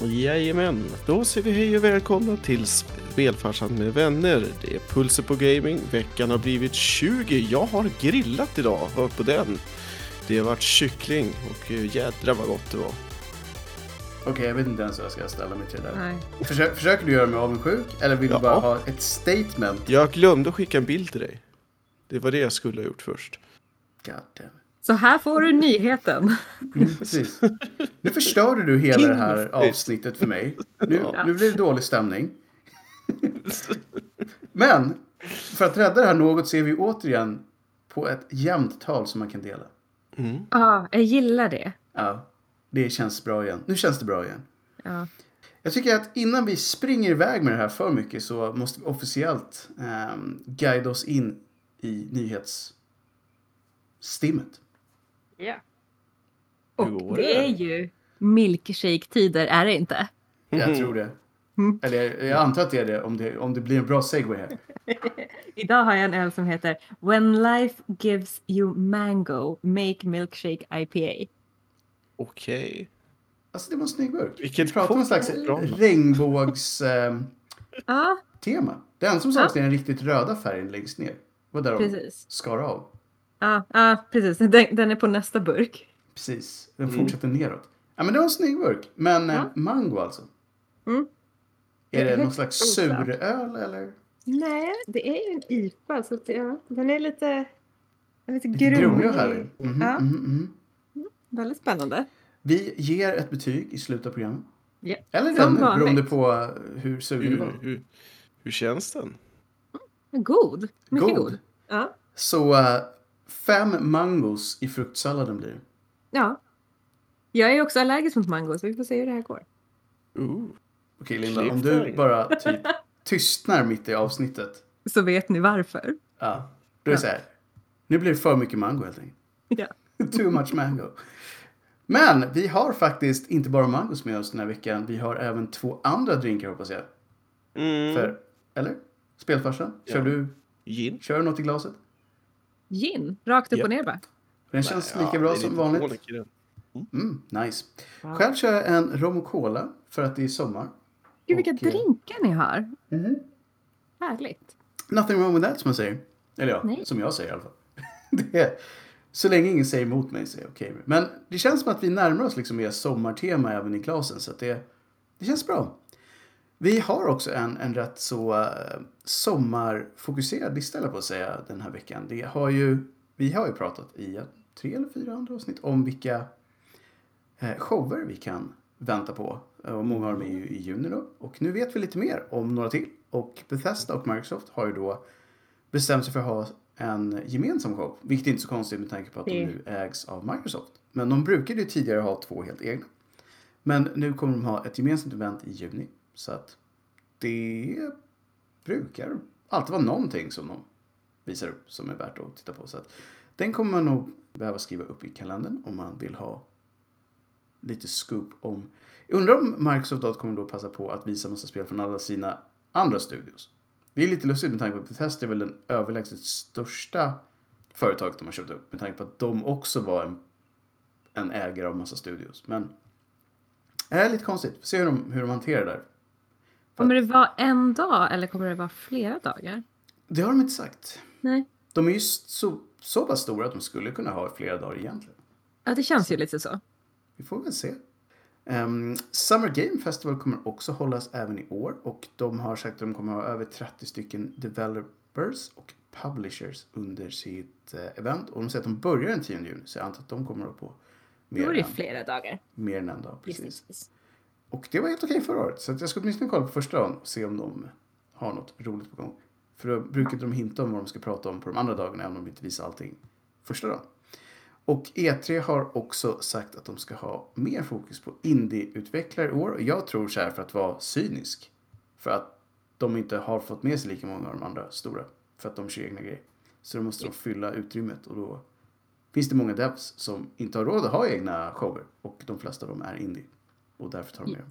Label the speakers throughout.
Speaker 1: Jajamän, då säger vi hej och välkomna till Spelfarsan med vänner. Det är Pulser på Gaming, veckan har blivit 20. Jag har grillat idag, hör på den. Det har varit kyckling och eh, jädra vad gott det var.
Speaker 2: Okej, jag vet inte ens hur jag ska ställa mig till det där. Försöker du göra mig avundsjuk eller vill
Speaker 1: Ja.
Speaker 2: du bara ha ett statement?
Speaker 1: Jag glömde att skicka en bild till dig. Det var det jag skulle ha gjort först.
Speaker 2: God damn.
Speaker 3: Så här får du nyheten.
Speaker 2: Mm, precis. Nu förstörde du hela det här avsnittet för mig. Nu,
Speaker 1: Ja.
Speaker 2: nu blir det dålig stämning. Men för att rädda det här något ser vi återigen på ett jämnt tal som man kan dela.
Speaker 1: Mm.
Speaker 3: Ja, jag gillar det.
Speaker 2: Ja, det känns bra igen. Nu känns det bra igen.
Speaker 3: Ja.
Speaker 2: Jag tycker att innan vi springer iväg med det här för mycket så måste vi officiellt um, guida oss in i nyhetsstimmet.
Speaker 3: Ja. Och det
Speaker 1: det?
Speaker 3: är ju milkshake-tider, är det inte?
Speaker 2: Jag tror det.
Speaker 3: Mm.
Speaker 2: Eller jag, antar att det är det om, det om det blir en bra segway här.
Speaker 3: Idag har jag en öl som heter When life gives you mango, make milkshake IPA.
Speaker 1: Okej.
Speaker 2: Alltså det var en snygg burk.
Speaker 1: Vilket
Speaker 2: vi pratar om en slags regnbågstema.
Speaker 3: Ja,
Speaker 2: det enda som saknas är den riktigt röda färgen längst ner. Vad där de skar av.
Speaker 3: Ja, ja precis. Den, den är på nästa burk.
Speaker 2: Precis. Den
Speaker 1: Mm.
Speaker 2: fortsätter neråt. Ja men det var en snygg burk. Men eh,
Speaker 3: Ja.
Speaker 2: mango alltså.
Speaker 3: Mm.
Speaker 2: Är det
Speaker 3: Helt
Speaker 2: någon slags suröl eller?
Speaker 3: Nej, det är ju en IPA. Så att, ja, den är lite, lite
Speaker 2: Lite grumlig
Speaker 3: grumlig.
Speaker 2: Mhm,
Speaker 3: Ja.
Speaker 2: mhm, mhm.
Speaker 3: Väldigt spännande.
Speaker 2: Vi ger ett betyg i slutet av programmet.
Speaker 3: Ja.
Speaker 2: Eller den, beroende på hur sugen du
Speaker 1: Hur,
Speaker 2: var.
Speaker 1: hur, hur känns den?
Speaker 3: God. Mycket god.
Speaker 2: God.
Speaker 3: Ja.
Speaker 2: Så eh, fem mangos i fruktsalladen blir det.
Speaker 3: ja. Jag är också allergisk mot mango så vi får se hur det här går.
Speaker 1: Ooh.
Speaker 2: Okej Linda, om du bara typ tystnar mitt i avsnittet.
Speaker 3: Så vet ni varför.
Speaker 2: Ja, då är det så här. Nu blir det för mycket mango helt enkelt.
Speaker 3: Ja.
Speaker 2: Too much mango. Men vi har faktiskt inte bara mangos med oss den här veckan. Vi har även två andra drinkar hoppas jag.
Speaker 1: Mm.
Speaker 2: För, eller? Spelfarsan? Kör
Speaker 1: Ja.
Speaker 2: du
Speaker 1: Gin?
Speaker 2: kör du något i glaset?
Speaker 3: Gin, rakt upp
Speaker 1: Ja.
Speaker 3: och ner bara.
Speaker 2: Den känns lika
Speaker 1: ja,
Speaker 2: bra som vanligt.
Speaker 1: den.
Speaker 2: Mm, nice.
Speaker 3: Wow.
Speaker 2: Själv kör jag en rom och cola för att det är sommar.
Speaker 3: Gud vilka
Speaker 2: Och, eh,
Speaker 3: drinkar ni har.
Speaker 2: Mhm.
Speaker 3: Härligt.
Speaker 2: Nothing wrong with that som man säger. Eller ja,
Speaker 3: Nej.
Speaker 2: som jag säger i alla fall. det är, så länge ingen säger emot mig så är jag okej. det. Men det känns som att vi närmar oss liksom mer sommartema även i glasen. Så att det, det känns bra. Vi har också en, en rätt så uh, sommarfokuserad lista på att säga den här veckan. Det har ju, vi har ju pratat i eh, tre eller fyra andra avsnitt om vilka eh, shower vi kan vänta på. Eh, Och många av dem är ju i juni då. Och nu vet vi lite mer om några till. Och Bethesda och Microsoft har ju då bestämt sig för att ha en gemensam show. Vilket är inte så konstigt med tanke på att de nu ägs av Microsoft. Men de brukade ju tidigare ha två helt egna. Men nu kommer de ha ett gemensamt event i juni. Så att det brukar alltid vara någonting som de visar upp som är värt att titta på. Så att den kommer man nog behöva skriva upp i kalendern om man vill ha lite scoop om. Jag undrar om Microsoft kommer då passa på att visa massa spel från alla sina andra studios. Det är lite lustigt med tanke på att Bethesda är väl den överlägset största företaget de har köpt upp. Med tanke på att de också var en, en ägare av massa studios. Men det är lite konstigt. Vi Får se hur de, hur de hanterar det där.
Speaker 3: Kommer det vara en dag eller kommer det vara flera dagar?
Speaker 2: Det har de inte sagt.
Speaker 3: Nej.
Speaker 2: De är ju så, så pass stora att de skulle kunna ha flera dagar egentligen.
Speaker 3: Ja, det känns ju lite så.
Speaker 2: Vi får väl se. Ehm, Summer Game Festival kommer också hållas även i år och de har sagt att de kommer ha över 30 stycken developers och publishers under sitt eh, event. Och de säger att de börjar den 10 juni så jag antar att de kommer att på
Speaker 3: Då
Speaker 2: mer,
Speaker 3: är det
Speaker 2: än,
Speaker 3: flera dagar.
Speaker 2: mer än en dag. Precis.
Speaker 3: Precis.
Speaker 2: Och det var helt okej förra året så att jag ska åtminstone kolla på första dagen och se om de har något roligt på gång. För då brukar de hinta om vad de ska prata om på de andra dagarna även om de inte visar allting första dagen. Och E3 har också sagt att de ska ha mer fokus på indieutvecklare i år. Och jag tror så här för att vara cynisk. För att de inte har fått med sig lika många av de andra stora. För att de kör egna grejer. Så då måste de fylla utrymmet och då finns det många devs som inte har råd att ha egna shower. Och de flesta av dem är indie. Och därför tar de med.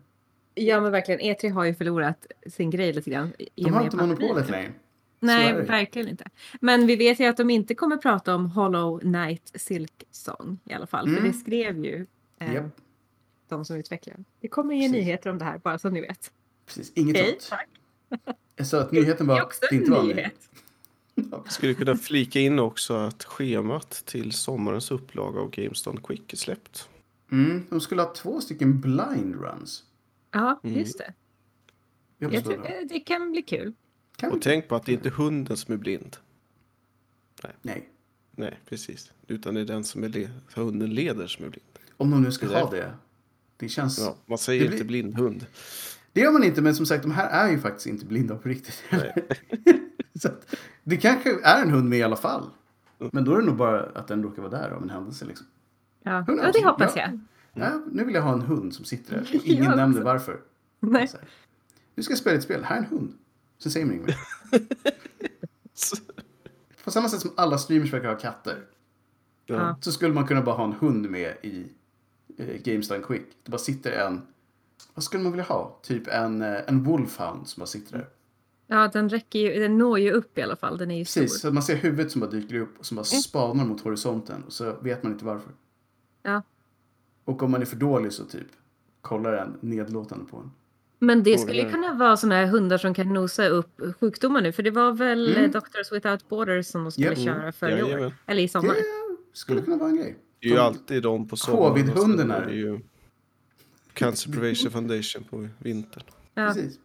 Speaker 3: Ja men verkligen, E3 har ju förlorat sin grej lite grann. i
Speaker 2: De
Speaker 3: och
Speaker 2: har
Speaker 3: med
Speaker 2: inte monopolet längre.
Speaker 3: Nej, verkligen inte. Men vi vet ju att de inte kommer prata om Hollow Knight Silk Song i alla fall. För
Speaker 2: Mm.
Speaker 3: det skrev ju eh,
Speaker 2: Japp.
Speaker 3: de som utvecklar. Det kommer ju
Speaker 2: Precis.
Speaker 3: nyheter om det här, bara så ni vet.
Speaker 2: Precis, inget
Speaker 3: Okej,
Speaker 2: sånt.
Speaker 3: tack.
Speaker 2: Jag sa att nyheten
Speaker 3: Det
Speaker 2: var
Speaker 3: är också
Speaker 2: att det
Speaker 3: en
Speaker 2: inte var
Speaker 3: nyhet.
Speaker 1: Skulle kunna flika in också att schemat till sommarens upplaga av GameStone Quick är släppt.
Speaker 2: Mm, de skulle ha två stycken blind runs.
Speaker 3: Ja,
Speaker 1: Mm.
Speaker 3: just det.
Speaker 2: Jag
Speaker 3: Jag tror,
Speaker 2: det.
Speaker 3: det kan bli kul.
Speaker 2: Kan
Speaker 1: Och tänk på att det inte är hunden som är blind.
Speaker 2: Nej.
Speaker 1: Nej, precis. Utan det är den som är le- hunden leder som är blind.
Speaker 2: Om de nu ska
Speaker 1: Det
Speaker 2: ha det. Det känns...
Speaker 1: Ja, man säger
Speaker 2: Det blir-
Speaker 1: inte blindhund.
Speaker 2: Det gör man inte, men som sagt, de här är ju faktiskt inte blinda på riktigt.
Speaker 1: Nej.
Speaker 2: Så att, det kanske är en hund med i alla fall. Men då är det nog bara att den råkar vara där av en händelse. Liksom.
Speaker 3: Ja, ja det hoppas
Speaker 2: Ja.
Speaker 3: jag.
Speaker 2: Ja, nu vill jag ha en hund som sitter där. Och
Speaker 3: Jag
Speaker 2: ingen
Speaker 3: också.
Speaker 2: nämner varför.
Speaker 3: Nej.
Speaker 2: Så här, Nu ska jag spela ett spel. Här är en hund. Sen säger man inget mer. På samma sätt som alla streamers verkar ha katter.
Speaker 1: Ja.
Speaker 2: Så skulle man kunna bara ha en hund med i eh, GameStone Quick. Det bara sitter en... Vad skulle man vilja ha? Typ en, eh, en Wolfhound som bara sitter där.
Speaker 3: Ja, den räcker ju, den når ju upp i alla fall. Den är ju
Speaker 2: Precis,
Speaker 3: stor.
Speaker 2: så man ser huvudet som bara dyker upp och som bara
Speaker 3: Mm.
Speaker 2: spanar mot horisonten. Och så vet man inte varför.
Speaker 3: Ja.
Speaker 2: Och om man är för dålig så typ kollar en nedlåtande på en.
Speaker 3: Men det skulle ju kunna vara såna här hundar som kan nosa upp sjukdomar nu. För det var väl
Speaker 2: Mm.
Speaker 3: mm. Doctors Without Borders som de skulle
Speaker 2: Japp.
Speaker 3: köra förra
Speaker 1: Jajamän.
Speaker 3: året. Eller i sommar.
Speaker 2: Det skulle kunna vara en grej.
Speaker 1: Det är ju alltid de på sommaren.
Speaker 2: Covid-hunden är
Speaker 1: det ju Cancer Prevention Foundation på vintern.
Speaker 3: Ja,
Speaker 2: Precis.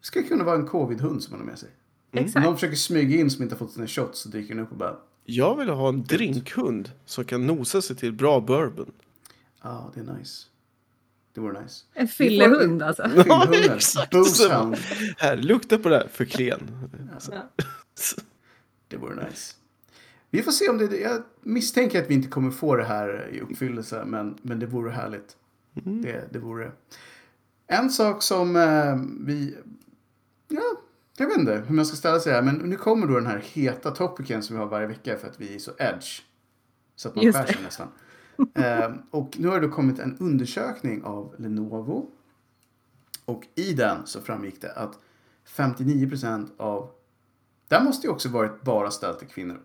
Speaker 2: Det skulle kunna vara en covid-hund som man har med sig. Om
Speaker 3: exakt.
Speaker 2: någon försöker smyga in som inte har fått sina shots så dyker den upp och bara
Speaker 1: Jag vill ha en drinkhund som kan nosa sig till bra bourbon.
Speaker 2: Ja, ah, det är nice. Det vore nice.
Speaker 3: En fyllehund alltså.
Speaker 2: Fyllhunden.
Speaker 1: exakt.
Speaker 2: Boozehound.
Speaker 1: Här, lukta på det här, för klen.
Speaker 2: Det vore nice. Vi får se om det... Jag misstänker att vi inte kommer få det här i uppfyllelse, men, men det vore härligt. Det, det vore. En sak som eh, vi... Ja, jag vet inte hur man ska ställa sig här, men nu kommer då den här heta topicen som vi har varje vecka för att vi är så edge. Så att man
Speaker 3: Just
Speaker 2: skär sig nästan. eh, och nu har det då kommit en undersökning av Lenovo. Och i den så framgick det att 59% av... Där måste ju också varit bara ställt till kvinnor.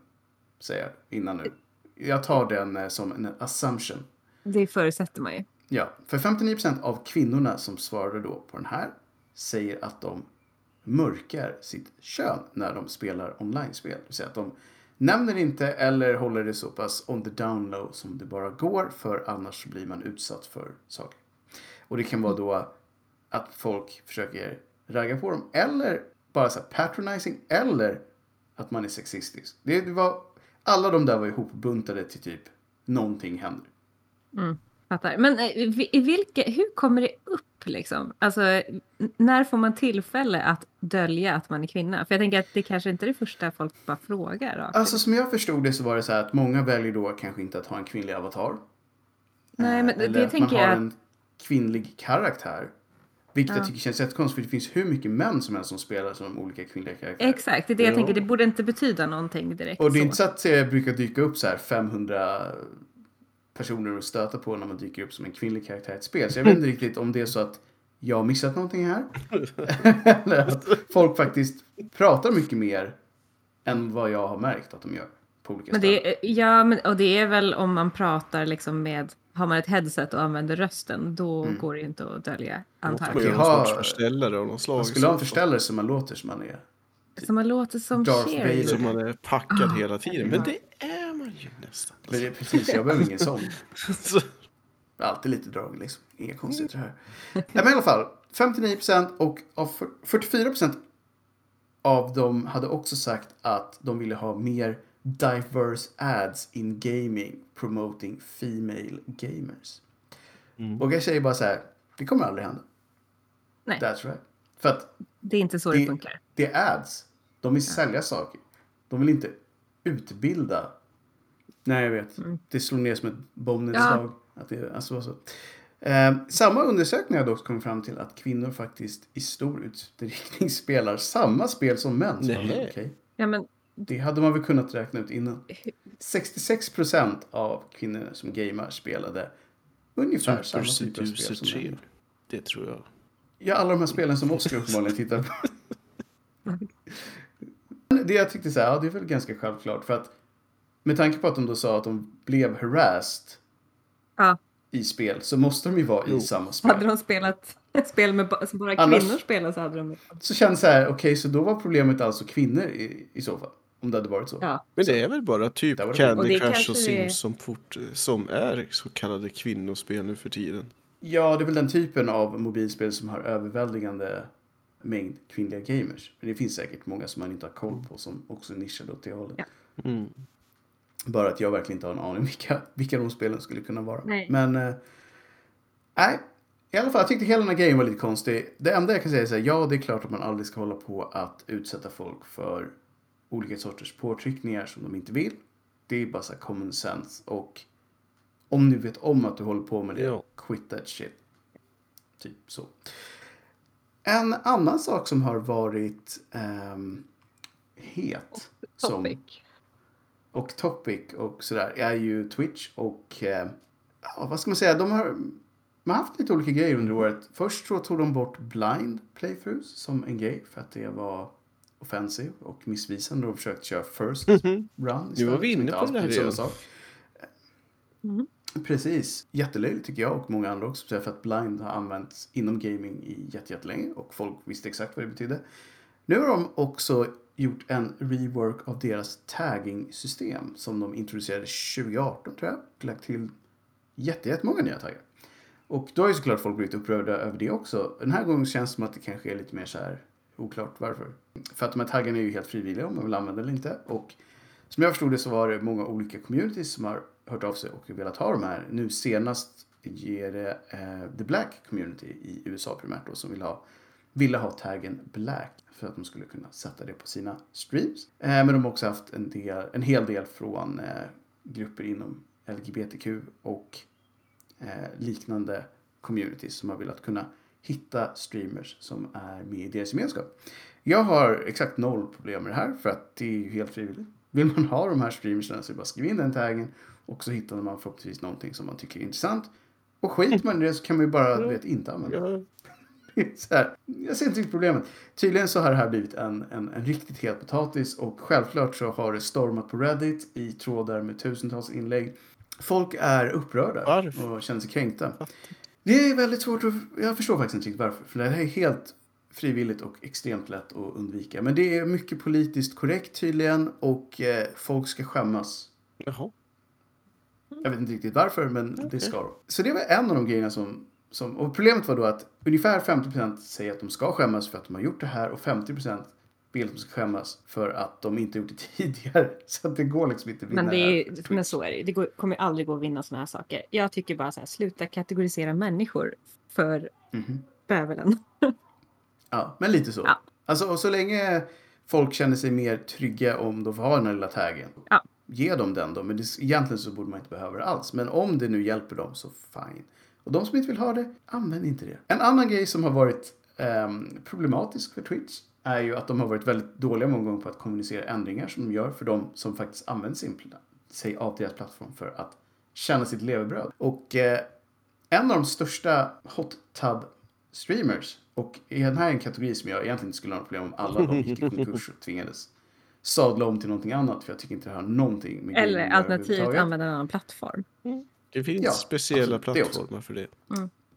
Speaker 2: Säger jag innan nu. Jag tar den eh, som en assumption.
Speaker 3: Det förutsätter man ju.
Speaker 2: Ja, för 59% av kvinnorna som svarade då på den här säger att de mörkar sitt kön när de spelar online-spel. Det vill säga att de nämner inte eller håller det så pass on the down low som det bara går för annars blir man utsatt för saker. Och det kan vara då att folk försöker ragga på dem eller bara så här patronizing eller att man är sexistisk. Det, var, alla de där var ihopbuntade till typ någonting händer.
Speaker 3: Mm, fattar. Men eh, i vilka, hur kommer det upp liksom? Alltså, när får man tillfälle att dölja att man är kvinna? För jag tänker att det kanske inte är det första folk bara frågar. rakt
Speaker 2: Alltså som jag förstod det så var det så här att många väljer då kanske inte att ha en kvinnlig avatar.
Speaker 3: Nej,
Speaker 2: Eh,
Speaker 3: men det
Speaker 2: Eller att
Speaker 3: tänker
Speaker 2: man har
Speaker 3: jag
Speaker 2: en kvinnlig karaktär. Vilket
Speaker 3: Ja.
Speaker 2: jag tycker känns jättekonstigt för det finns hur mycket män som helst som spelar som olika kvinnliga karaktärer.
Speaker 3: Exakt, det är det jag
Speaker 1: Ja.
Speaker 3: tänker. Det borde inte betyda någonting direkt.
Speaker 2: Och det är
Speaker 3: så.
Speaker 2: inte så att det brukar dyka upp så här 500 personer att stöta på när man dyker upp som en kvinnlig karaktär i ett spel. Så jag vet inte riktigt om det är så att jag har missat någonting här. Eller att folk faktiskt pratar mycket mer än vad jag har märkt att de gör på olika
Speaker 3: Men
Speaker 2: ställen.
Speaker 3: det, är- ja, men, och det är väl om man pratar liksom med, har man ett headset och använder rösten, då
Speaker 2: Mm.
Speaker 3: går det inte att dölja, antar
Speaker 1: man någon
Speaker 2: ha-
Speaker 1: förställare av något slag.
Speaker 2: Man skulle ha en förställare som man låter som man är.
Speaker 3: Så man låter som
Speaker 2: Darth. Vader.
Speaker 1: Så man är packad
Speaker 3: Ah.
Speaker 1: hela tiden. Men det är ju nästan.
Speaker 2: Men det är precis, jag behöver ingen sån.
Speaker 1: Så-
Speaker 2: Alltid lite drag liksom. Inga konstigheter här. Nej, men i alla fall. 59% och av fyr- 44% av dem hade också sagt att de ville ha mer diverse ads in gaming promoting female gamers.
Speaker 1: Mm.
Speaker 2: Och jag säger bara så här. Det kommer aldrig hända.
Speaker 3: Nej.
Speaker 2: That's right. För att
Speaker 3: Det är inte så det,
Speaker 2: Det-
Speaker 3: funkar.
Speaker 2: det är ads. De vill sälja saker. De vill inte utbilda. Nej, jag vet. Det slår ner som ett bombnedslag. Att det alltså så. Eh, samma undersökning har dock kommit fram till att kvinnor faktiskt i stor utsträckning spelar samma spel som män. Så
Speaker 1: Nej.
Speaker 2: okej.
Speaker 3: Ja, men
Speaker 2: Det hade man väl kunnat räkna ut innan. 66 procent av kvinnor som gamar spelade ungefär samma typ av spel som
Speaker 1: 3.
Speaker 2: män.
Speaker 1: Det tror jag.
Speaker 2: Ja, alla de här spelen som Oscar uppenbarligen tittar på. det jag tyckte så här, ja det är väl ganska självklart för att med tanke på att de då sa att de blev harassed
Speaker 3: ja,
Speaker 2: i spel så måste de ju vara
Speaker 1: Jo.
Speaker 2: i samma spel.
Speaker 3: Hade de spelat ett spel med som bara
Speaker 2: Annars-
Speaker 3: kvinnor spelar så hade de...
Speaker 2: Så känns det här, okej så då var problemet alltså kvinnor i, i så fall. Om det hade varit så.
Speaker 3: Ja.
Speaker 1: Men det är väl bara typ Candy
Speaker 3: Och
Speaker 1: Crush
Speaker 3: kanske
Speaker 1: och
Speaker 3: är-
Speaker 1: Sims som, fort, som är så kallade kvinnospel nu för tiden.
Speaker 2: Ja, det är väl den typen av mobilspel som har överväldigande mängd kvinnliga gamers. Men det finns säkert många som man inte har koll på som också är nischade åt det hållet.
Speaker 3: Ja.
Speaker 1: Mm.
Speaker 2: Bara att jag verkligen inte har en aning vilka, vilka de spelen skulle kunna vara.
Speaker 3: Nej.
Speaker 2: Men, eh, nej. I alla fall, jag tyckte hela den här grejen var lite konstig. Det enda jag kan säga är så här, ja det är klart att man aldrig ska hålla på att utsätta folk för olika sorters påtryckningar som de inte vill. Det är bara så här common sense och om du vet om att du håller på med det,
Speaker 1: Ja.
Speaker 2: quit that shit. Typ så. En annan sak som har varit ehm, het. Som,
Speaker 3: Topic.
Speaker 2: Och Topic och sådär är ju Twitch och eh, ja, vad ska man säga, de har, de har haft lite olika grejer under året. Först så tog de bort blind playthroughs som en grej för att det var offensive och missvisande och försökte köra first run
Speaker 1: Nu var vi inne på det här igen.
Speaker 2: sak.
Speaker 3: Mm.
Speaker 2: Precis. Jättelöjligt tycker jag och många andra också. För att blind har använts inom gaming i jätte- jättelänge och folk visste exakt vad det betydde. Nu har de också gjort en rework av deras tagging-system som de introducerade 2018 tror jag. Och lagt till jättemånga nya taggar. Och då har ju såklart folk blivit upprörda över det också. Den här gången känns det som att det kanske är lite mer så här oklart varför. För att de här taggarna är ju helt frivilliga om man vill använda eller inte. Och som jag förstod det så var det många olika communities som har hört av sig och velat ha de här. Nu senast ger det eh, The Black Community i USA primärt då som vill ha, ville ha taggen Black för att de skulle kunna sätta det på sina streams. Eh, men de har också haft en, del, en hel del från eh, grupper inom LGBTQ och eh, liknande communities som har velat kunna hitta streamers som är med i deras gemenskap. Jag har exakt noll problem med det här för att det är ju helt frivilligt. Vill man ha de här streamersna så är det bara att skriva in den taggen och så hittar man förhoppningsvis någonting som man tycker är intressant. Och skiter man i det så kan man ju bara vet, inte använda det. Så här, jag ser inte riktigt problemet. Tydligen så har det här blivit en, en, en riktigt het potatis och självklart så har det stormat på Reddit i trådar med tusentals inlägg. Folk är upprörda
Speaker 1: Varför?
Speaker 2: och känner sig kränkta. Det är väldigt svårt att... Jag förstår faktiskt inte riktigt varför. För det här är helt frivilligt och extremt lätt att undvika. Men det är mycket politiskt korrekt tydligen och eh, folk ska skämmas.
Speaker 1: Jaha.
Speaker 2: Jag vet inte riktigt varför, men det ska de. Så det var en av de grejerna som, som... Och problemet var då att ungefär 50% säger att de ska skämmas för att de har gjort det här och 50% vill att de ska skämmas för att de inte gjort det tidigare. Så att det går liksom inte att vinna
Speaker 3: Men, det är, men så är det. Det går, kommer aldrig gå att vinna sådana här saker. Jag tycker bara så här, sluta kategorisera människor för
Speaker 2: Mhm.
Speaker 3: bövelen.
Speaker 2: Ja, men lite så.
Speaker 3: Ja.
Speaker 2: Alltså, och så länge folk känner sig mer trygga om de får ha den här lilla taggen.
Speaker 3: Ja.
Speaker 2: Ge dem den då. Men det, egentligen så borde man inte behöva det alls. Men om det nu hjälper dem så fine. Och de som inte vill ha det, använd inte det. En annan grej som har varit ehm, problematisk för Twitch är ju att de har varit väldigt dåliga många gånger på att kommunicera ändringar som de gör för de som faktiskt använder sin, sig av deras plattform för att tjäna sitt levebröd. Och eh, en av de största hot tub streamers och den här är en kategori som jag egentligen inte skulle ha något problem om alla de gick i konkurs och tvingades sadla om till någonting annat för jag tycker inte det har någonting med
Speaker 3: Eller
Speaker 2: gaming att göra
Speaker 3: alternativt använda en annan plattform.
Speaker 1: Det finns
Speaker 2: Ja,
Speaker 1: speciella.
Speaker 2: Det också.
Speaker 1: plattformar för det.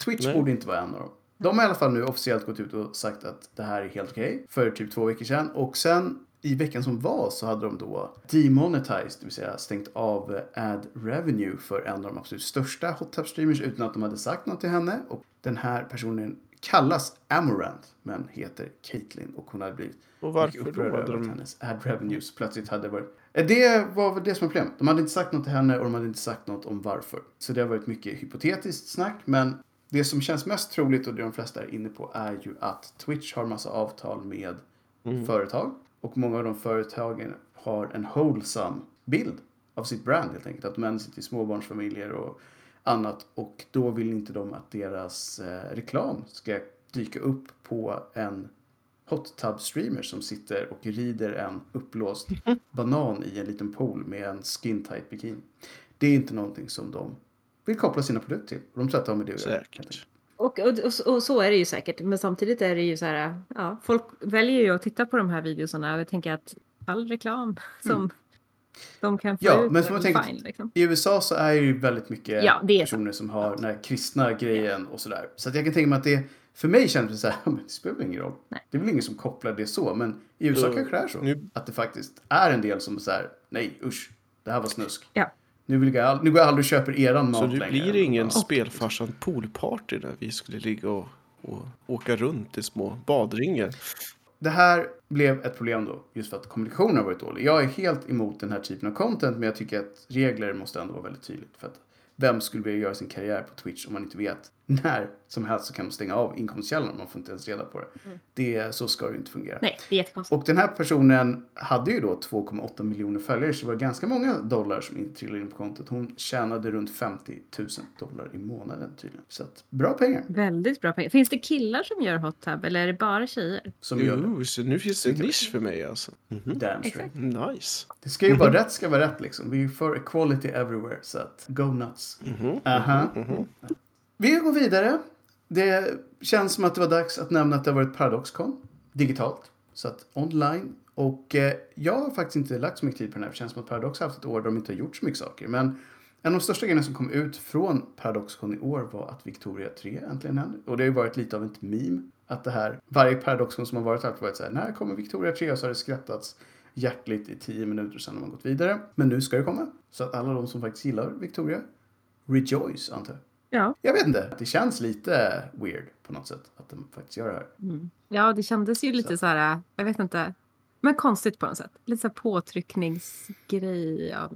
Speaker 2: Twitch
Speaker 1: Nej.
Speaker 2: borde inte vara en av dem. De har i alla fall nu officiellt gått ut och sagt att det här är helt okej för typ två veckor sedan. Och sen i veckan som var så hade de då demonetized, det vill säga stängt av ad revenue för en av de absolut största hot tub streamers utan att de hade sagt något till henne. Och den här personen kallas Amorant men heter Caitlyn och hon hade blivit
Speaker 1: Och
Speaker 2: mycket
Speaker 1: varför då?
Speaker 2: upprörd över att hennes ad revenues plötsligt hade varit... Eh, Det var väl det som var problemet. De hade inte sagt något till henne och de hade inte sagt något om varför. Så det har varit mycket hypotetiskt snack. Men det som känns mest troligt och det de flesta är inne på är ju att Twitch har massa avtal med
Speaker 1: Mm.
Speaker 2: företag. Och många av de företagen har en wholesome bild av sitt brand helt enkelt. Att de vänder sig till småbarnsfamiljer och annat. Och då vill inte de att deras eh, reklam ska dyka upp på en hot tub streamer som sitter och rider en uppblåst banan i en liten pool med en skin tight bikini. Det är inte någonting som de vill koppla sina produkter till. De tror att de med det
Speaker 1: Säkert.
Speaker 3: Och, och, och, och så är det ju säkert. Men samtidigt är det ju så här, ja, folk väljer ju att titta på de här videorna och jag tänker att all reklam som de kan få
Speaker 2: Ja,
Speaker 3: ut
Speaker 2: men
Speaker 3: det
Speaker 2: som jag
Speaker 3: är
Speaker 2: tänker-
Speaker 3: fine. Liksom.
Speaker 2: I USA så är ju väldigt mycket
Speaker 3: Ja, det är
Speaker 2: personer som har den här kristna grejen och sådär. Så att jag kan tänka mig att det, för mig känns det så här, men det spelar väl ingen roll.
Speaker 3: Nej.
Speaker 2: Det är väl ingen som kopplar det så, men i USA
Speaker 1: Uh,
Speaker 2: kanske det är så.
Speaker 1: nu-
Speaker 2: Att det faktiskt är en del som säger, nej usch, det här var snusk.
Speaker 3: Ja.
Speaker 2: Nu, vill jag, nu går jag aldrig och köper eran mat
Speaker 1: Så det
Speaker 2: längre.
Speaker 1: blir ingen
Speaker 2: Ja.
Speaker 1: spelfarsan poolparty där vi skulle ligga och, och åka runt i små badringar.
Speaker 2: Det här blev ett problem då, just för att kommunikationen har varit dålig. Jag är helt emot den här typen av content, men jag tycker att regler måste ändå vara väldigt tydligt. För att vem skulle vilja göra sin karriär på Twitch om man inte vet när som helst så kan man stänga av inkomstkällan. Man får inte ens reda på det. det så ska det ju inte fungera.
Speaker 3: Nej, det är jättekonstigt.
Speaker 2: Och den här personen hade ju då 2,8 miljoner följare så det var ganska många dollar som inte trillade in på kontot. Hon tjänade runt 50 000 dollar i månaden tydligen. Så att, bra pengar
Speaker 3: Väldigt bra pengar. Finns det killar som gör hot tub eller är det bara tjejer?
Speaker 2: som gör det.
Speaker 1: Så nu finns det en nisch för mig alltså. Mhm.
Speaker 2: Damn straight.
Speaker 3: Exakt.
Speaker 1: Nice.
Speaker 2: Det ska ju vara rätt ska vara rätt liksom. Vi är för equality everywhere så att go nuts.
Speaker 1: Mhm.
Speaker 2: Aha. Vi går vidare. Det känns som att det var dags att nämna att det har varit Paradoxcon digitalt. Så att online. Och eh, jag har faktiskt inte lagt så mycket tid på den här. Det känns som att Paradox har haft ett år där de inte har gjort så mycket saker. Men en av de största grejerna som kom ut från Paradoxcon i år var att Victoria 3 äntligen hände. Och det har ju varit lite av ett meme. Att det här, varje Paradoxcon som har varit har varit så här, när kommer Victoria 3? Och så har det skrattats hjärtligt i tio minuter sen har man gått vidare. Men nu ska det komma. Så att alla de som faktiskt gillar Victoria, rejoice antar jag.
Speaker 3: Ja.
Speaker 2: Jag vet inte. Det känns lite weird på något sätt att de faktiskt gör det här.
Speaker 3: Mm. Ja, det kändes ju lite så här, jag vet inte, men konstigt på något sätt. Lite så här påtryckningsgrej. Ja.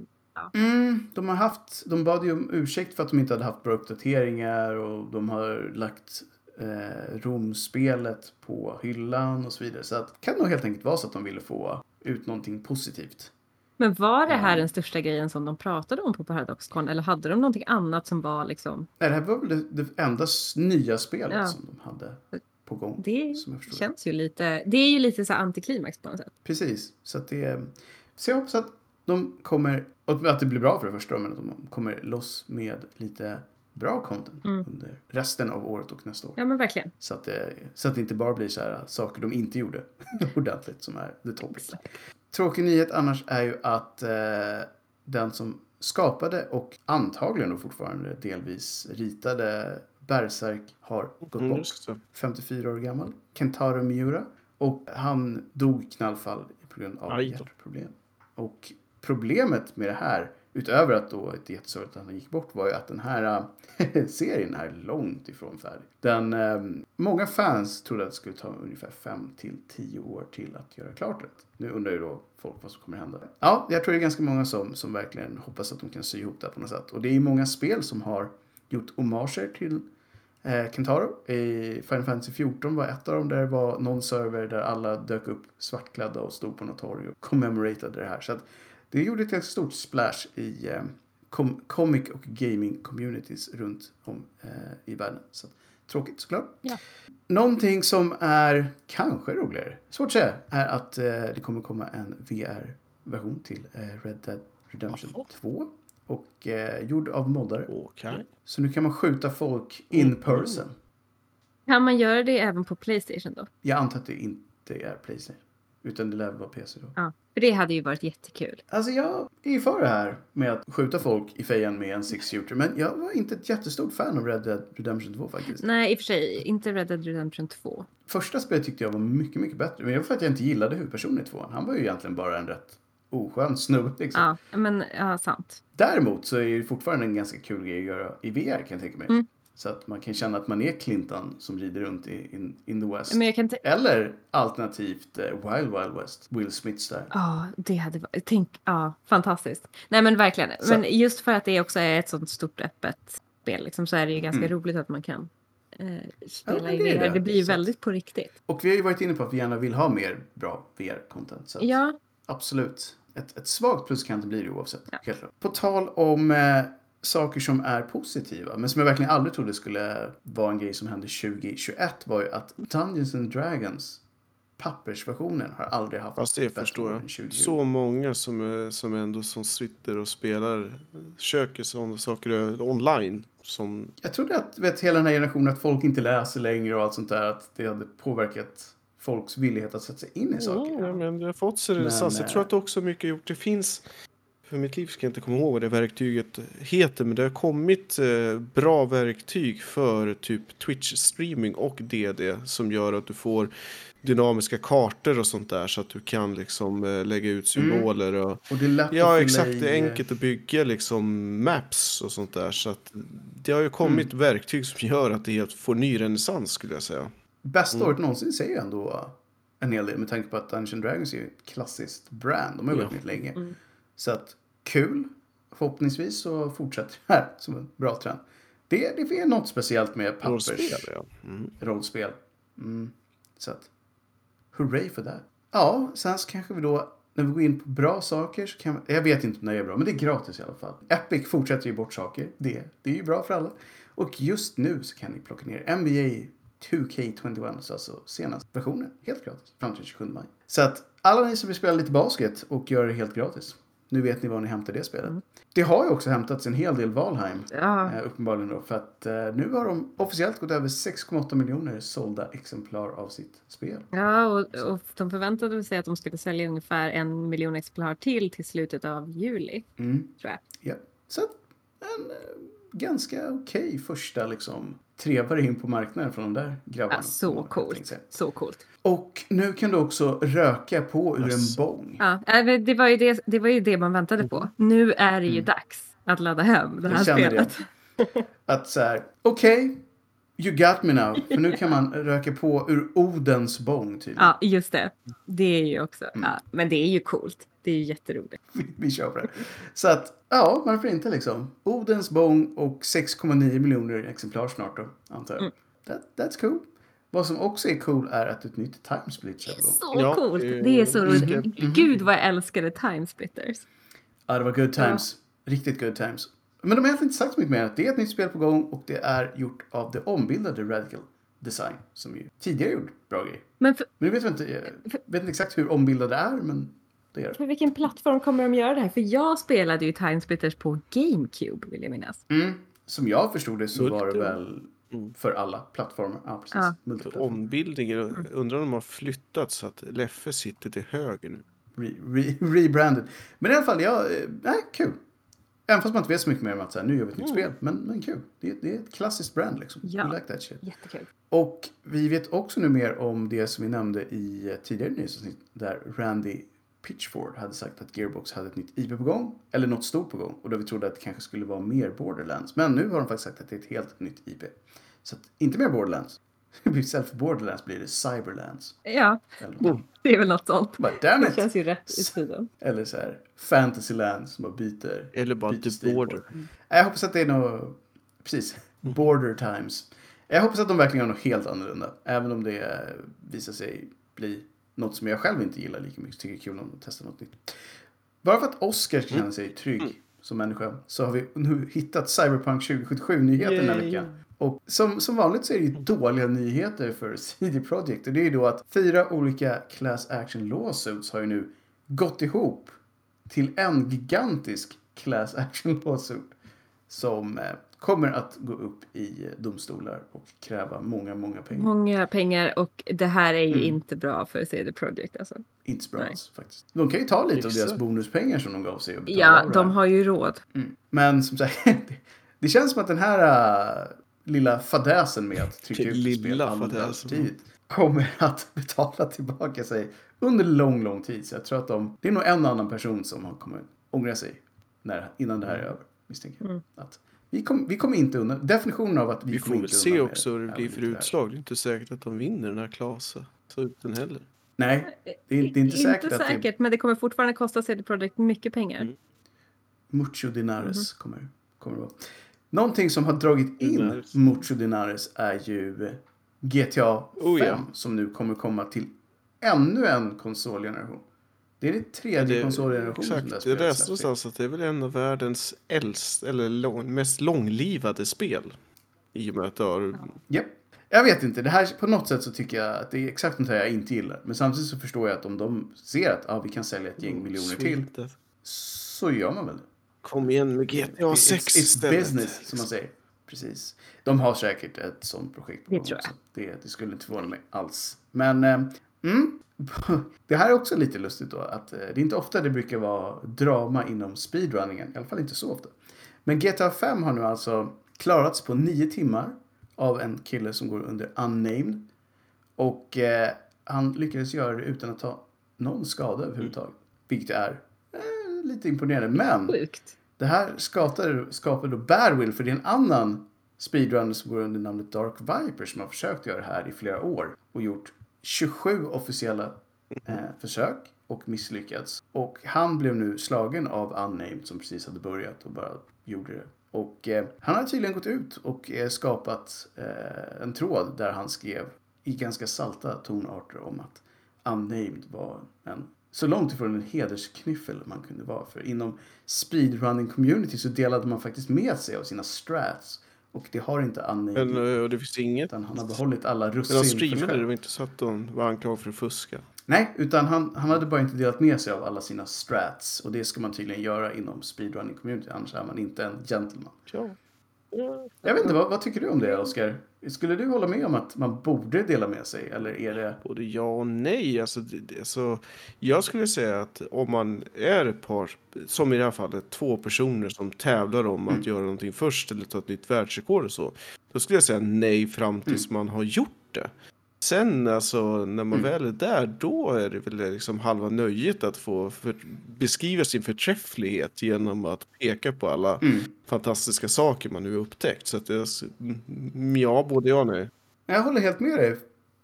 Speaker 2: Mm, de har haft, de bad ju om ursäkt för att de inte hade haft bra uppdateringar och de har lagt eh, romspelet på hyllan och så vidare. Så att, det kan nog helt enkelt vara så att de ville få ut någonting positivt.
Speaker 3: Men var det här den största grejen som de pratade om på Paradoxcon eller hade de någonting annat som var liksom,
Speaker 2: Nej, det här var väl det, det enda nya spelet
Speaker 3: Ja.
Speaker 2: som de hade på gång.
Speaker 3: det
Speaker 2: det.
Speaker 3: känns ju lite, det är ju lite så antiklimax på något sätt.
Speaker 2: Precis. Så att det... Så jag hoppas att de kommer... Att det blir bra för det första, men att de kommer loss med lite bra content
Speaker 3: Mm.
Speaker 2: under resten av året och nästa år.
Speaker 3: Ja men verkligen.
Speaker 2: Så, att det, så att det inte bara blir så här saker de inte gjorde ordentligt som är the topic. Tråkig nyhet annars är ju att eh, den som skapade och antagligen och fortfarande delvis ritade Berserk har gått
Speaker 1: Mm,
Speaker 2: bort.
Speaker 1: just det.
Speaker 2: 54 år gammal. Kentaro Miura. Och han dog i knallfall på grund av
Speaker 1: Aj då.
Speaker 2: hjärtproblem. Och problemet med det här, utöver att då ett jättesorgligt att han gick bort, var ju att den här äh, serien är långt ifrån färdig. Den, eh, många fans trodde att det skulle ta ungefär 5 till 10 år till att göra klart det. Nu undrar ju då folk vad som kommer hända. Ja, jag tror det är ganska många som, som verkligen hoppas att de kan sy ihop det här på något sätt. Och det är ju många spel som har gjort hommager till Eh, Kentaro i Final Fantasy 14 var ett av dem där det var någon server där alla dök upp svartklädda och stod på något torg och commemorated det här. Så att det gjorde ett ganska stort splash i eh, com- comic och gaming communities runt om eh, i världen. Så tråkigt såklart.
Speaker 3: Ja.
Speaker 2: Någonting som är kanske roligare, svårt att säga, är att eh, det kommer komma en VR-version till eh, Red Dead Redemption
Speaker 1: Jaha.
Speaker 2: 2. Och eh, gjord av moddare.
Speaker 1: Okej.
Speaker 2: Så nu kan man skjuta folk in
Speaker 1: Mm.
Speaker 2: person.
Speaker 3: Kan man göra det även på Playstation då?
Speaker 2: Jag antar att det inte är Playstation. Utan det lär vara PC då.
Speaker 3: Ja, för det hade ju varit jättekul.
Speaker 2: Alltså jag är ju för det här med att skjuta folk i fejan med en six shooter. Men jag var inte ett jättestort fan av Red Dead Redemption 2 faktiskt.
Speaker 3: Nej, i och för sig, inte Red Dead Redemption 2.
Speaker 2: Första spelet tyckte jag var mycket, mycket bättre. Men det var för att jag inte gillade huvudpersonen i tvåan. Han var ju egentligen bara en rätt oskön snubbe liksom.
Speaker 3: Ja, men ja, sant.
Speaker 2: Däremot så är det fortfarande en ganska kul grej att göra i VR kan jag tänka mig.
Speaker 3: Mm.
Speaker 2: Så att man kan känna att man är Clinton som rider runt i in, in the West. Eller alternativt eh, Wild Wild West, Will Smith där.
Speaker 3: Ja, det hade varit... Tänk, ja, fantastiskt. Nej, men verkligen.
Speaker 2: Så-
Speaker 3: Men just för att det också är ett sånt stort öppet spel liksom, så är det ju ganska
Speaker 2: Mm.
Speaker 3: roligt att man kan eh,
Speaker 2: Ja,
Speaker 3: spela i
Speaker 2: det
Speaker 3: VR.
Speaker 2: det.
Speaker 3: Det blir ju
Speaker 2: Så
Speaker 3: väldigt på riktigt.
Speaker 2: Och vi har ju varit inne på att vi gärna vill ha mer bra VR-content.
Speaker 3: Ja,
Speaker 2: absolut. Ett, ett svagt plus kan det bli det oavsett.
Speaker 3: Ja.
Speaker 2: På tal om eh, saker som är positiva, men som jag verkligen aldrig trodde skulle vara en grej som hände 2021 var ju att Dungeons and Dragons pappersversionen har aldrig haft
Speaker 1: Fast det förstår jag.
Speaker 2: 2020.
Speaker 1: Så många som, är, som ändå som sitter och spelar, köker sådana saker online. Som,
Speaker 2: Jag trodde att vet, hela den här generationen, att folk inte läser längre och allt sånt där, att det hade påverkat folks villighet att sätta sig in i saker.
Speaker 1: ja, men det har fått sig
Speaker 2: Men.
Speaker 1: Jag tror
Speaker 2: eh,
Speaker 1: att det också mycket gjort. Det finns För mitt liv ska jag inte komma ihåg vad det verktyget heter, men det har kommit eh, bra verktyg för typ Twitch-streaming och DD som gör att du får dynamiska kartor och sånt där så att du kan liksom eh, lägga ut symboler och
Speaker 2: Och det är lätt
Speaker 1: Ja, exakt. Det är enkelt att bygga liksom maps och sånt där. Så att det har ju kommit verktyg som gör att det helt får ny renässans skulle jag säga.
Speaker 2: Bästa
Speaker 1: Mm.
Speaker 2: året någonsin säger ju ändå en hel del med tanke på att Dungeon Dragons är ett klassiskt brand. De har ju varit
Speaker 1: Ja.
Speaker 2: med länge.
Speaker 3: Mm.
Speaker 2: Så att kul. Förhoppningsvis så fortsätter det här som en bra trend. Det, det är något speciellt med pappers
Speaker 1: Rollspel, ja. Mm.
Speaker 2: rollspel. Mm. Så att, hurray för det. Ja, sen så kanske vi då, när vi går in på bra saker så kan jag vet inte om det är bra, men det är gratis i alla fall. Epic fortsätter ju bort saker. Det, det är ju bra för alla. Och just nu så kan ni plocka ner NBA 2K21, så alltså senaste versionen, helt gratis, fram till 27 maj. Så att alla ni som vill spela lite basket och gör det helt gratis, nu vet ni var ni hämtar det spelet. Det har ju också hämtats en hel del Valheim
Speaker 3: Ja,
Speaker 2: Eh, uppenbarligen då. För att eh, nu har de officiellt gått över 6,8 miljoner sålda exemplar av sitt spel.
Speaker 3: ja och, och de förväntade sig att de skulle sälja ungefär en miljon exemplar till till slutet av juli,
Speaker 2: Mm.
Speaker 3: tror jag.
Speaker 2: Ja. Så en eh, ganska okej första liksom trevare in på marknaden från de där grabbarna.
Speaker 3: Ja, så coolt. Så coolt.
Speaker 2: Och nu kan du också röka på ur en
Speaker 1: Yes.
Speaker 2: bong.
Speaker 3: Ja, äh, men det, var ju det, det var ju det man väntade på. Nu är det ju dags att ladda hem det här
Speaker 2: det.
Speaker 3: spelet.
Speaker 2: Att så här, okej, you got me now. För nu kan man röka på ur Odens bong tydligen.
Speaker 3: Ja, just det. Det är ju också.
Speaker 2: Mm.
Speaker 3: Ja, men det är ju coolt. Det är ju jätteroligt.
Speaker 2: Vi, vi kör på det. Så att, ja, varför inte liksom? Odens bong och 6,9 miljoner exemplar snart då, antar jag.
Speaker 3: Mm.
Speaker 2: That, that's cool. Vad som också är cool är att ett nytt timesplit kör på gång.
Speaker 3: Så
Speaker 1: Ja,
Speaker 3: coolt.
Speaker 1: det är-
Speaker 3: Det är så roligt.
Speaker 1: ska-
Speaker 3: Gud vad jag älskade Timesplitters.
Speaker 2: Ja, det var good times. Riktigt good times. Men de har egentligen inte sagt så mycket mer det är ett nytt spel på gång och det är gjort av det ombildade Radical Design som ju tidigare gjort bra grejer.
Speaker 3: Men för,
Speaker 2: Men jag vet inte, jag vet inte exakt hur ombildade det är, men det är det.
Speaker 3: för vilken plattform kommer de göra det här? För jag spelade ju Timesplitters på GameCube vill jag minnas.
Speaker 2: Mm. Som jag förstod det så var det väl för alla plattformar. Ja, precis.
Speaker 3: Ja.
Speaker 2: Multiplattform.
Speaker 1: Undrar om de har flyttat så att Leffe sitter till höger nu.
Speaker 2: Re, re, rebranded. Men i alla fall, ja, eh, nej, kul. Även fast man inte vet så mycket mer om att så här, nu gör vi ett nytt spel. Men, men kul. Det, är- det är ett klassiskt brand liksom.
Speaker 3: Ja.
Speaker 2: We like that shit.
Speaker 3: Jättekul.
Speaker 2: Och vi vet också nu mer om det som vi nämnde i eh, tidigare nyhetsavsnitt. Där Randy Pitchford hade sagt att Gearbox hade ett nytt IP på gång. Eller något stort på gång. Och då vi trodde att det kanske skulle vara mer Borderlands. Men nu har de faktiskt sagt att det är ett helt nytt IP. Så att, inte mer Borderlands. Istället för Borderlands blir det Cyberlands.
Speaker 3: Ja,
Speaker 2: Eller, något.
Speaker 3: det är väl något sånt.
Speaker 2: Bara, damn
Speaker 3: Det
Speaker 2: it!
Speaker 3: känns ju rätt i tiden.
Speaker 2: Eller så här Fantasyland som bara byter.
Speaker 1: Eller bara
Speaker 2: byter
Speaker 1: The
Speaker 2: på
Speaker 1: Border.
Speaker 2: det. Jag hoppas att det är något, precis, border times. Jag hoppas att de verkligen gör något helt annorlunda. Även om det visar sig bli något som jag själv inte gillar lika mycket. Tycker det är kul att testa något nytt. Bara för att Oscar ska känna sig trygg som människa så har vi nu hittat Cyberpunk 2077-nyheten den här veckan. Och som, som vanligt så är det ju dåliga nyheter för CD Projekt. Och det är ju då att fyra olika class action lawsuits har ju nu gått ihop till en gigantisk class action lawsuit som eh, kommer att gå upp i eh, domstolar och kräva många, många pengar.
Speaker 3: Många pengar och det här är ju
Speaker 2: Mm.
Speaker 3: inte bra för CD Projekt alltså.
Speaker 2: Inte så bra alls faktiskt. De kan ju ta lite av
Speaker 1: Exakt.
Speaker 2: deras bonuspengar som de gav sig och betala
Speaker 3: Ja,
Speaker 2: av
Speaker 3: de har ju råd.
Speaker 2: Mm. Men som sagt, det, det känns som att den här äh, lilla fadäsen med att trycka ut
Speaker 1: Lilla
Speaker 2: spel för tidigt kommer att betala tillbaka sig under lång, lång tid. Så jag tror att de, det är nog en annan person som har- kommer ångra sig när, innan det här är över, misstänker jag.
Speaker 3: Mm.
Speaker 2: Att vi, kom, vi kommer inte undan. Definitionen av att vi,
Speaker 1: Vi
Speaker 2: kommer
Speaker 1: får väl
Speaker 2: inte
Speaker 1: se
Speaker 2: undan
Speaker 1: också hur det blir för utslag. Det är inte säkert att de vinner den här Klasa. Så ut den heller.
Speaker 2: Nej, det är, det är inte säkert
Speaker 3: inte
Speaker 2: att det
Speaker 3: säkert, men det kommer fortfarande kosta CD Projekt mycket pengar.
Speaker 1: Mm.
Speaker 2: Mucho Dinares
Speaker 3: Mhm.
Speaker 2: kommer, kommer det vara. Någonting som har dragit in
Speaker 1: Dinares.
Speaker 2: Mucho Dinares är ju GTA 5
Speaker 1: Oh, ja.
Speaker 2: som nu kommer komma till ännu en konsolgeneration. Det är det tredje
Speaker 1: Det-
Speaker 2: konsolgenerationen som
Speaker 1: Exakt.
Speaker 2: det
Speaker 1: läste någonstans att det är väl en av världens äldst, eller lång, mest långlivade spel. I och med att det har...
Speaker 2: Japp. Jag vet inte, det här på något sätt så tycker jag att det är exakt något jag inte gillar. Men samtidigt så förstår jag att om de ser att ah, vi kan sälja ett gäng miljoner till så gör man väl det.
Speaker 1: Kom igen med GTA 6
Speaker 2: it's, it's business, som man säger. Precis. De har säkert ett sånt projekt. på
Speaker 3: Det
Speaker 2: gång
Speaker 3: tror jag.
Speaker 2: Det, det skulle inte förvåna mig alls. Men, eh, Mm. Det här är också lite lustigt då. Att eh, det är inte ofta det brukar vara drama inom speedrunningen. I alla fall inte så ofta. Men GTA 5 har nu alltså klarats på nio timmar av en kille som går under unnamed. Och eh, han lyckades göra det utan att ta någon skada överhuvudtaget. Vilket är lite imponerande. Men
Speaker 3: Sjukt.
Speaker 2: det här skapade, skapade då Badwill för det är en annan speedrunner som går under namnet Dark Viper som har försökt göra det här i flera år och gjort 27 officiella eh, försök och misslyckats. Och han blev nu slagen av Unnamed som precis hade börjat och bara gjorde det. Och eh, han har tydligen gått ut och eh, skapat eh, en tråd där han skrev i ganska salta tonarter om att Unnamed var en så långt ifrån en hedersknyffel man kunde vara. För inom speedrunning community så delade man faktiskt med sig av sina strats. Och det har inte Unnamed
Speaker 1: Men eh, och det finns inget.
Speaker 2: utan han har behållit alla
Speaker 1: Men
Speaker 2: russin för
Speaker 1: streamade det,
Speaker 2: själv.
Speaker 1: det var inte så att de var anklagade för att fuska.
Speaker 2: Nej, utan han, han hade bara inte delat med sig av alla sina strats. Och det ska man tydligen göra inom speedrunning community, annars är man inte en gentleman.
Speaker 1: Ja. Ja.
Speaker 2: Jag vet inte, vad, vad tycker du om det Oskar? Skulle du hålla med om att man borde dela med sig? Eller är det...
Speaker 1: Både ja och nej. Alltså, det, det, så jag skulle säga att om man är ett par, som i det här fallet, två personer som tävlar om att göra någonting först eller ta ett nytt världsrekord och så. Då skulle jag säga nej fram tills man har gjort det. Sen alltså när man väl är där, då är det väl liksom halva nöjet att få för, beskriva sin förträfflighet genom att peka på alla fantastiska saker man nu har upptäckt. Så att det är, mm, ja, både ja och nej.
Speaker 2: Jag håller helt med dig.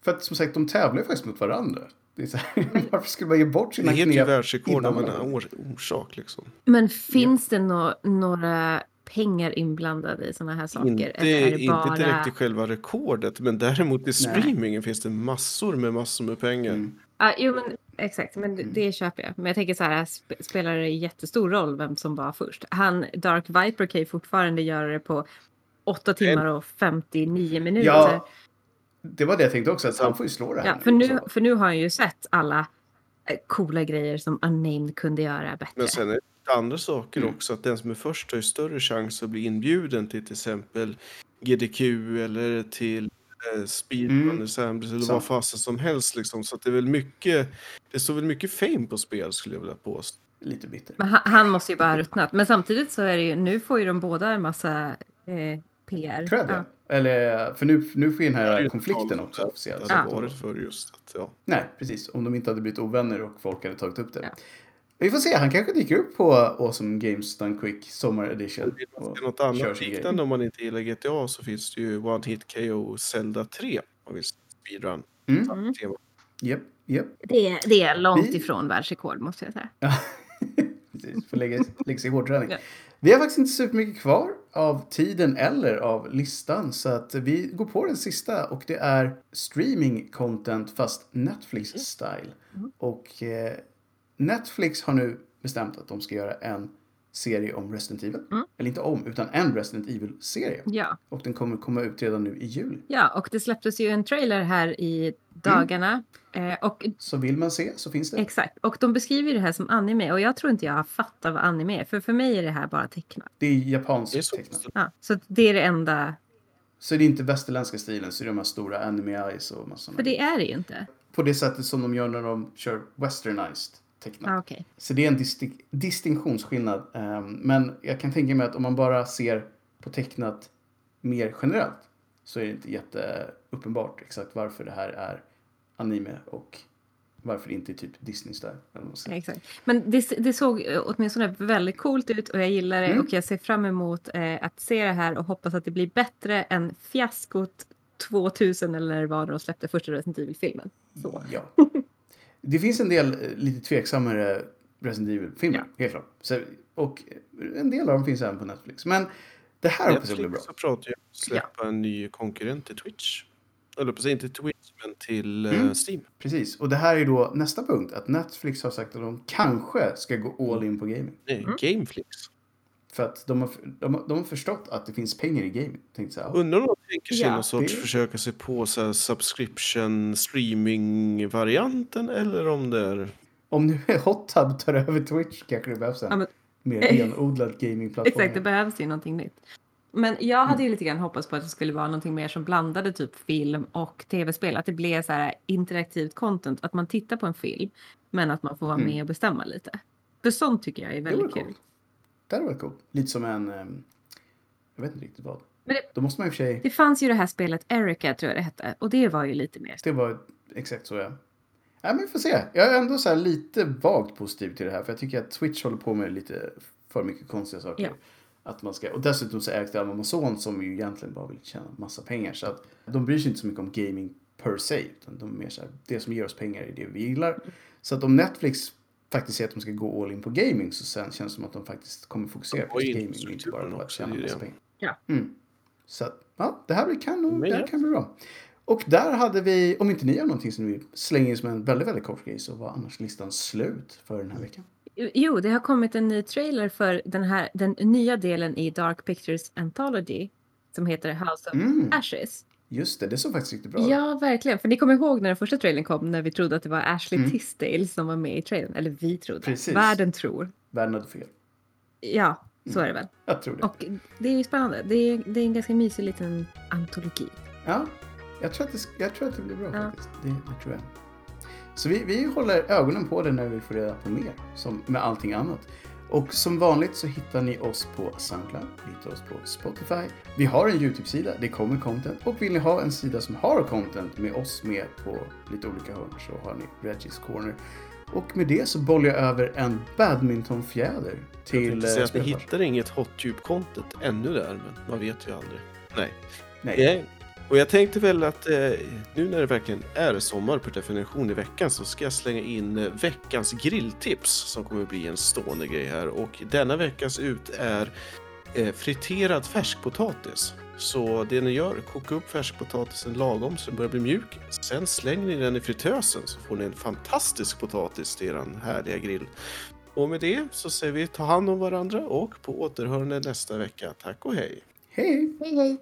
Speaker 2: För att som sagt, de tävlar ju faktiskt mot varandra. Det är så här, varför skulle man ge bort
Speaker 1: Det
Speaker 2: sina
Speaker 1: heter ju
Speaker 2: knep
Speaker 1: världsrekord
Speaker 2: innan
Speaker 1: av en orsak liksom.
Speaker 3: Men finns det nå- några pengar inblandade i sådana här saker?
Speaker 1: Inte,
Speaker 3: Eller är det bara...
Speaker 1: inte direkt i själva rekordet, men däremot i streamingen finns det massor med massor med pengar.
Speaker 2: Mm.
Speaker 3: Ja, jo, men exakt. Men det, det köper jag. Men jag tänker så här, sp- spelar det jättestor roll vem som var först? Han, Dark Viper kan ju fortfarande göra det på 8 timmar och 59 minuter.
Speaker 2: Ja, det var det jag tänkte också. Att han får ju slå det här.
Speaker 3: Ja, för, nu, för nu har han ju sett alla coola grejer som Unnamed kunde göra bättre.
Speaker 1: Men sen är det andra saker
Speaker 2: Mm.
Speaker 1: också, att den som är först har ju större chans att bli inbjuden till till exempel GDQ eller till eh, Speedrun
Speaker 2: Mm.
Speaker 1: Eller vad fasen som helst liksom. Så att det är väl mycket, det står väl mycket fame på spel skulle jag vilja påstå.
Speaker 2: Lite bitter.
Speaker 3: Men han, han måste ju bara ha ruttnat. Men samtidigt så är det ju, nu får ju de båda en massa eh, PR.
Speaker 2: Cred, ja. Eller, för nu, nu får ju den här konflikten också
Speaker 1: Det
Speaker 2: officiellt.
Speaker 1: hade
Speaker 3: Ja.
Speaker 1: varit för just att, ja.
Speaker 2: Nej, precis. Om de inte hade blivit ovänner och folk hade tagit upp det.
Speaker 3: Ja.
Speaker 2: Vi får se, han kanske dyker upp på Awesome Games Done Quick Sommar Edition. Och
Speaker 1: något annat liknande om man inte gillar GTA så finns det ju One Hit KO Zelda 3. Om vill speedrun.
Speaker 2: Mm.
Speaker 1: Tema.
Speaker 2: Japp, japp.
Speaker 3: Det, är- det är långt
Speaker 2: Vi-
Speaker 3: ifrån världsrekord måste jag säga.
Speaker 2: Precis, får lägga, lägga sig i hårdträning.
Speaker 3: Ja.
Speaker 2: Vi har faktiskt inte supermycket kvar av tiden eller av listan. Så att vi går på den sista och det är streaming content fast Netflix-style. Och eh, Netflix har nu bestämt att de ska göra en serie om Resident Evil. Eller inte om, utan en Resident Evil-serie.
Speaker 3: Ja.
Speaker 2: Och den kommer komma ut redan nu i juli.
Speaker 3: ja, och det släpptes ju en trailer här i dagarna. Eh, och
Speaker 2: Så vill man se så finns det.
Speaker 3: Exakt, och de beskriver det här som anime och jag tror inte jag har fattat vad anime är. För för mig är det här bara tecknat.
Speaker 2: Det är
Speaker 1: Det är
Speaker 2: japanskt
Speaker 1: så.
Speaker 2: tecknat.
Speaker 3: Ja, så det är det enda.
Speaker 2: Så det är inte västerländska stilen, så det är de här stora anime eyes och massor
Speaker 3: För det är det ju inte.
Speaker 2: På det sättet som de gör när de kör westernized tecknat.
Speaker 3: Ah, Okej.
Speaker 2: Så det är en disti- distinktionsskillnad. Ehm, men jag kan tänka mig att om man bara ser på tecknat mer generellt så är det inte jätteuppenbart exakt varför det här är anime och varför det inte är typ vad man säger.
Speaker 3: Exakt. Men det, det såg åtminstone väldigt coolt ut och jag gillar det
Speaker 2: Mm.
Speaker 3: och jag ser fram emot eh, att se det här och hoppas att det blir bättre än fiaskot 2000 eller när de släppte första Resident Evil-filmen.
Speaker 2: Ja. Det finns en del eh, lite tveksammare Resident Evil-filmer,
Speaker 3: Ja.
Speaker 2: helt klart. Så, och en del av dem finns även på Netflix. Men det här hoppas jag blir bra.
Speaker 1: Netflix så pratar jag om att släppa en ny konkurrent till Twitch. Eller sig inte Twitch, men till eh,
Speaker 2: Mm.
Speaker 1: Steam.
Speaker 2: Precis, och det här är då nästa punkt. Att Netflix har sagt att de kanske ska gå all in på gaming.
Speaker 1: Nej,
Speaker 3: Mm.
Speaker 1: Gameflix.
Speaker 2: För att de har, de, har- de har förstått att det finns pengar i gaming. Tänkte så här,
Speaker 1: Undrar om de tänker sig
Speaker 3: Ja,
Speaker 1: någon sorts
Speaker 2: det-
Speaker 1: försöka sig på så här subscription streaming-varianten eller om det är...
Speaker 2: Om nu Hot Tub tar över Twitch kanske det behövs en
Speaker 3: Ja, men,
Speaker 2: mer renodlad gamingplattform.
Speaker 3: exakt, det behövs ju någonting nytt. Men jag hade ju lite grann hoppats på att det skulle vara någonting mer som blandade typ film och tv-spel. Att det blev så här interaktivt content. Att man tittar på en film men att man får vara
Speaker 2: Mm.
Speaker 3: med och bestämma lite. För sånt tycker jag är väldigt kul.
Speaker 2: coolt. Det hade varit coolt. Lite som en... ehm, Jag vet inte riktigt vad.
Speaker 3: Men det-
Speaker 2: Då måste man i och för sig...
Speaker 3: Det fanns ju det här spelet Erica tror jag det hette. Och det var ju lite mer.
Speaker 2: Det var exakt så ja. Ja men vi får se. Jag är ändå så här lite vagt positiv till det här. För jag tycker att Twitch håller på med lite för mycket konstiga saker.
Speaker 3: Ja.
Speaker 2: Att man ska, och dessutom så ägs det av Amazon som ju egentligen bara vill tjäna massa pengar. Så att de bryr sig inte så mycket om gaming per se. Utan de är mer så här, det som ger oss pengar är det vi gillar. Så att om Netflix faktiskt säger att de ska gå all in på gaming så sen känns det som att de faktiskt kommer fokusera på gaming och inte bara på att tjäna massa pengar.
Speaker 3: Ja.
Speaker 2: Mm. Så ja, det här blir- kan, nog,
Speaker 1: Men
Speaker 2: det här kan bli bra. Och där hade vi, om inte ni har någonting som ni vill slänga in som en väldigt, väldigt kort grej så var annars listan slut för den här veckan.
Speaker 3: Jo, det har kommit en ny trailer för den här den nya delen i Dark Pictures Anthology. Som heter House of
Speaker 2: Mm,
Speaker 3: Ashes.
Speaker 2: Just det, det såg faktiskt riktigt bra ut.
Speaker 3: Ja, verkligen. För ni kommer ihåg när den första trailern kom när vi trodde att det var Ashley
Speaker 2: Mm.
Speaker 3: Tisdale som var med i trailern. Eller vi trodde.
Speaker 2: Precis.
Speaker 3: Världen tror.
Speaker 2: Världen hade fel.
Speaker 3: Ja, så
Speaker 2: Mm.
Speaker 3: är det väl.
Speaker 2: Jag tror det.
Speaker 3: Och det är ju spännande. Det är, det är en ganska mysig liten antologi.
Speaker 2: Ja, jag tror att det, jag tror att det blir bra
Speaker 3: Ja.
Speaker 2: faktiskt. Det, det tror jag. Så vi, vi håller ögonen på det när vi får reda på mer, som med allting annat. Och som vanligt så hittar ni oss på Soundcloud, ni hittar oss på Spotify. Vi har en YouTube-sida, det kommer content. Och vill ni ha en sida som har content med oss med på lite olika hörn så har ni Reggies Corner. Och med det så bollar jag över en badmintonfjäder
Speaker 1: Jag
Speaker 2: till...
Speaker 1: tänkte
Speaker 2: eh,
Speaker 1: säga att vi
Speaker 2: spelfars.
Speaker 1: hittar inget hot-tube-content ännu där, men man vet ju aldrig. Nej.
Speaker 2: Nej.
Speaker 1: Och jag tänkte väl att eh, nu när det verkligen är sommar per definition i veckan så ska jag slänga in eh, veckans grilltips som kommer bli en stående grej här. Och denna veckas ut är eh, friterad färskpotatis. Så det ni gör, koka upp färskpotatisen lagom så den börjar bli mjuk. Sen slänger ni den i fritösen så får ni en fantastisk potatis till er härliga grill. Och med det så säger vi ta hand om varandra och på återhörande nästa vecka. Tack och hej!
Speaker 2: Hej!
Speaker 3: Hej, hej!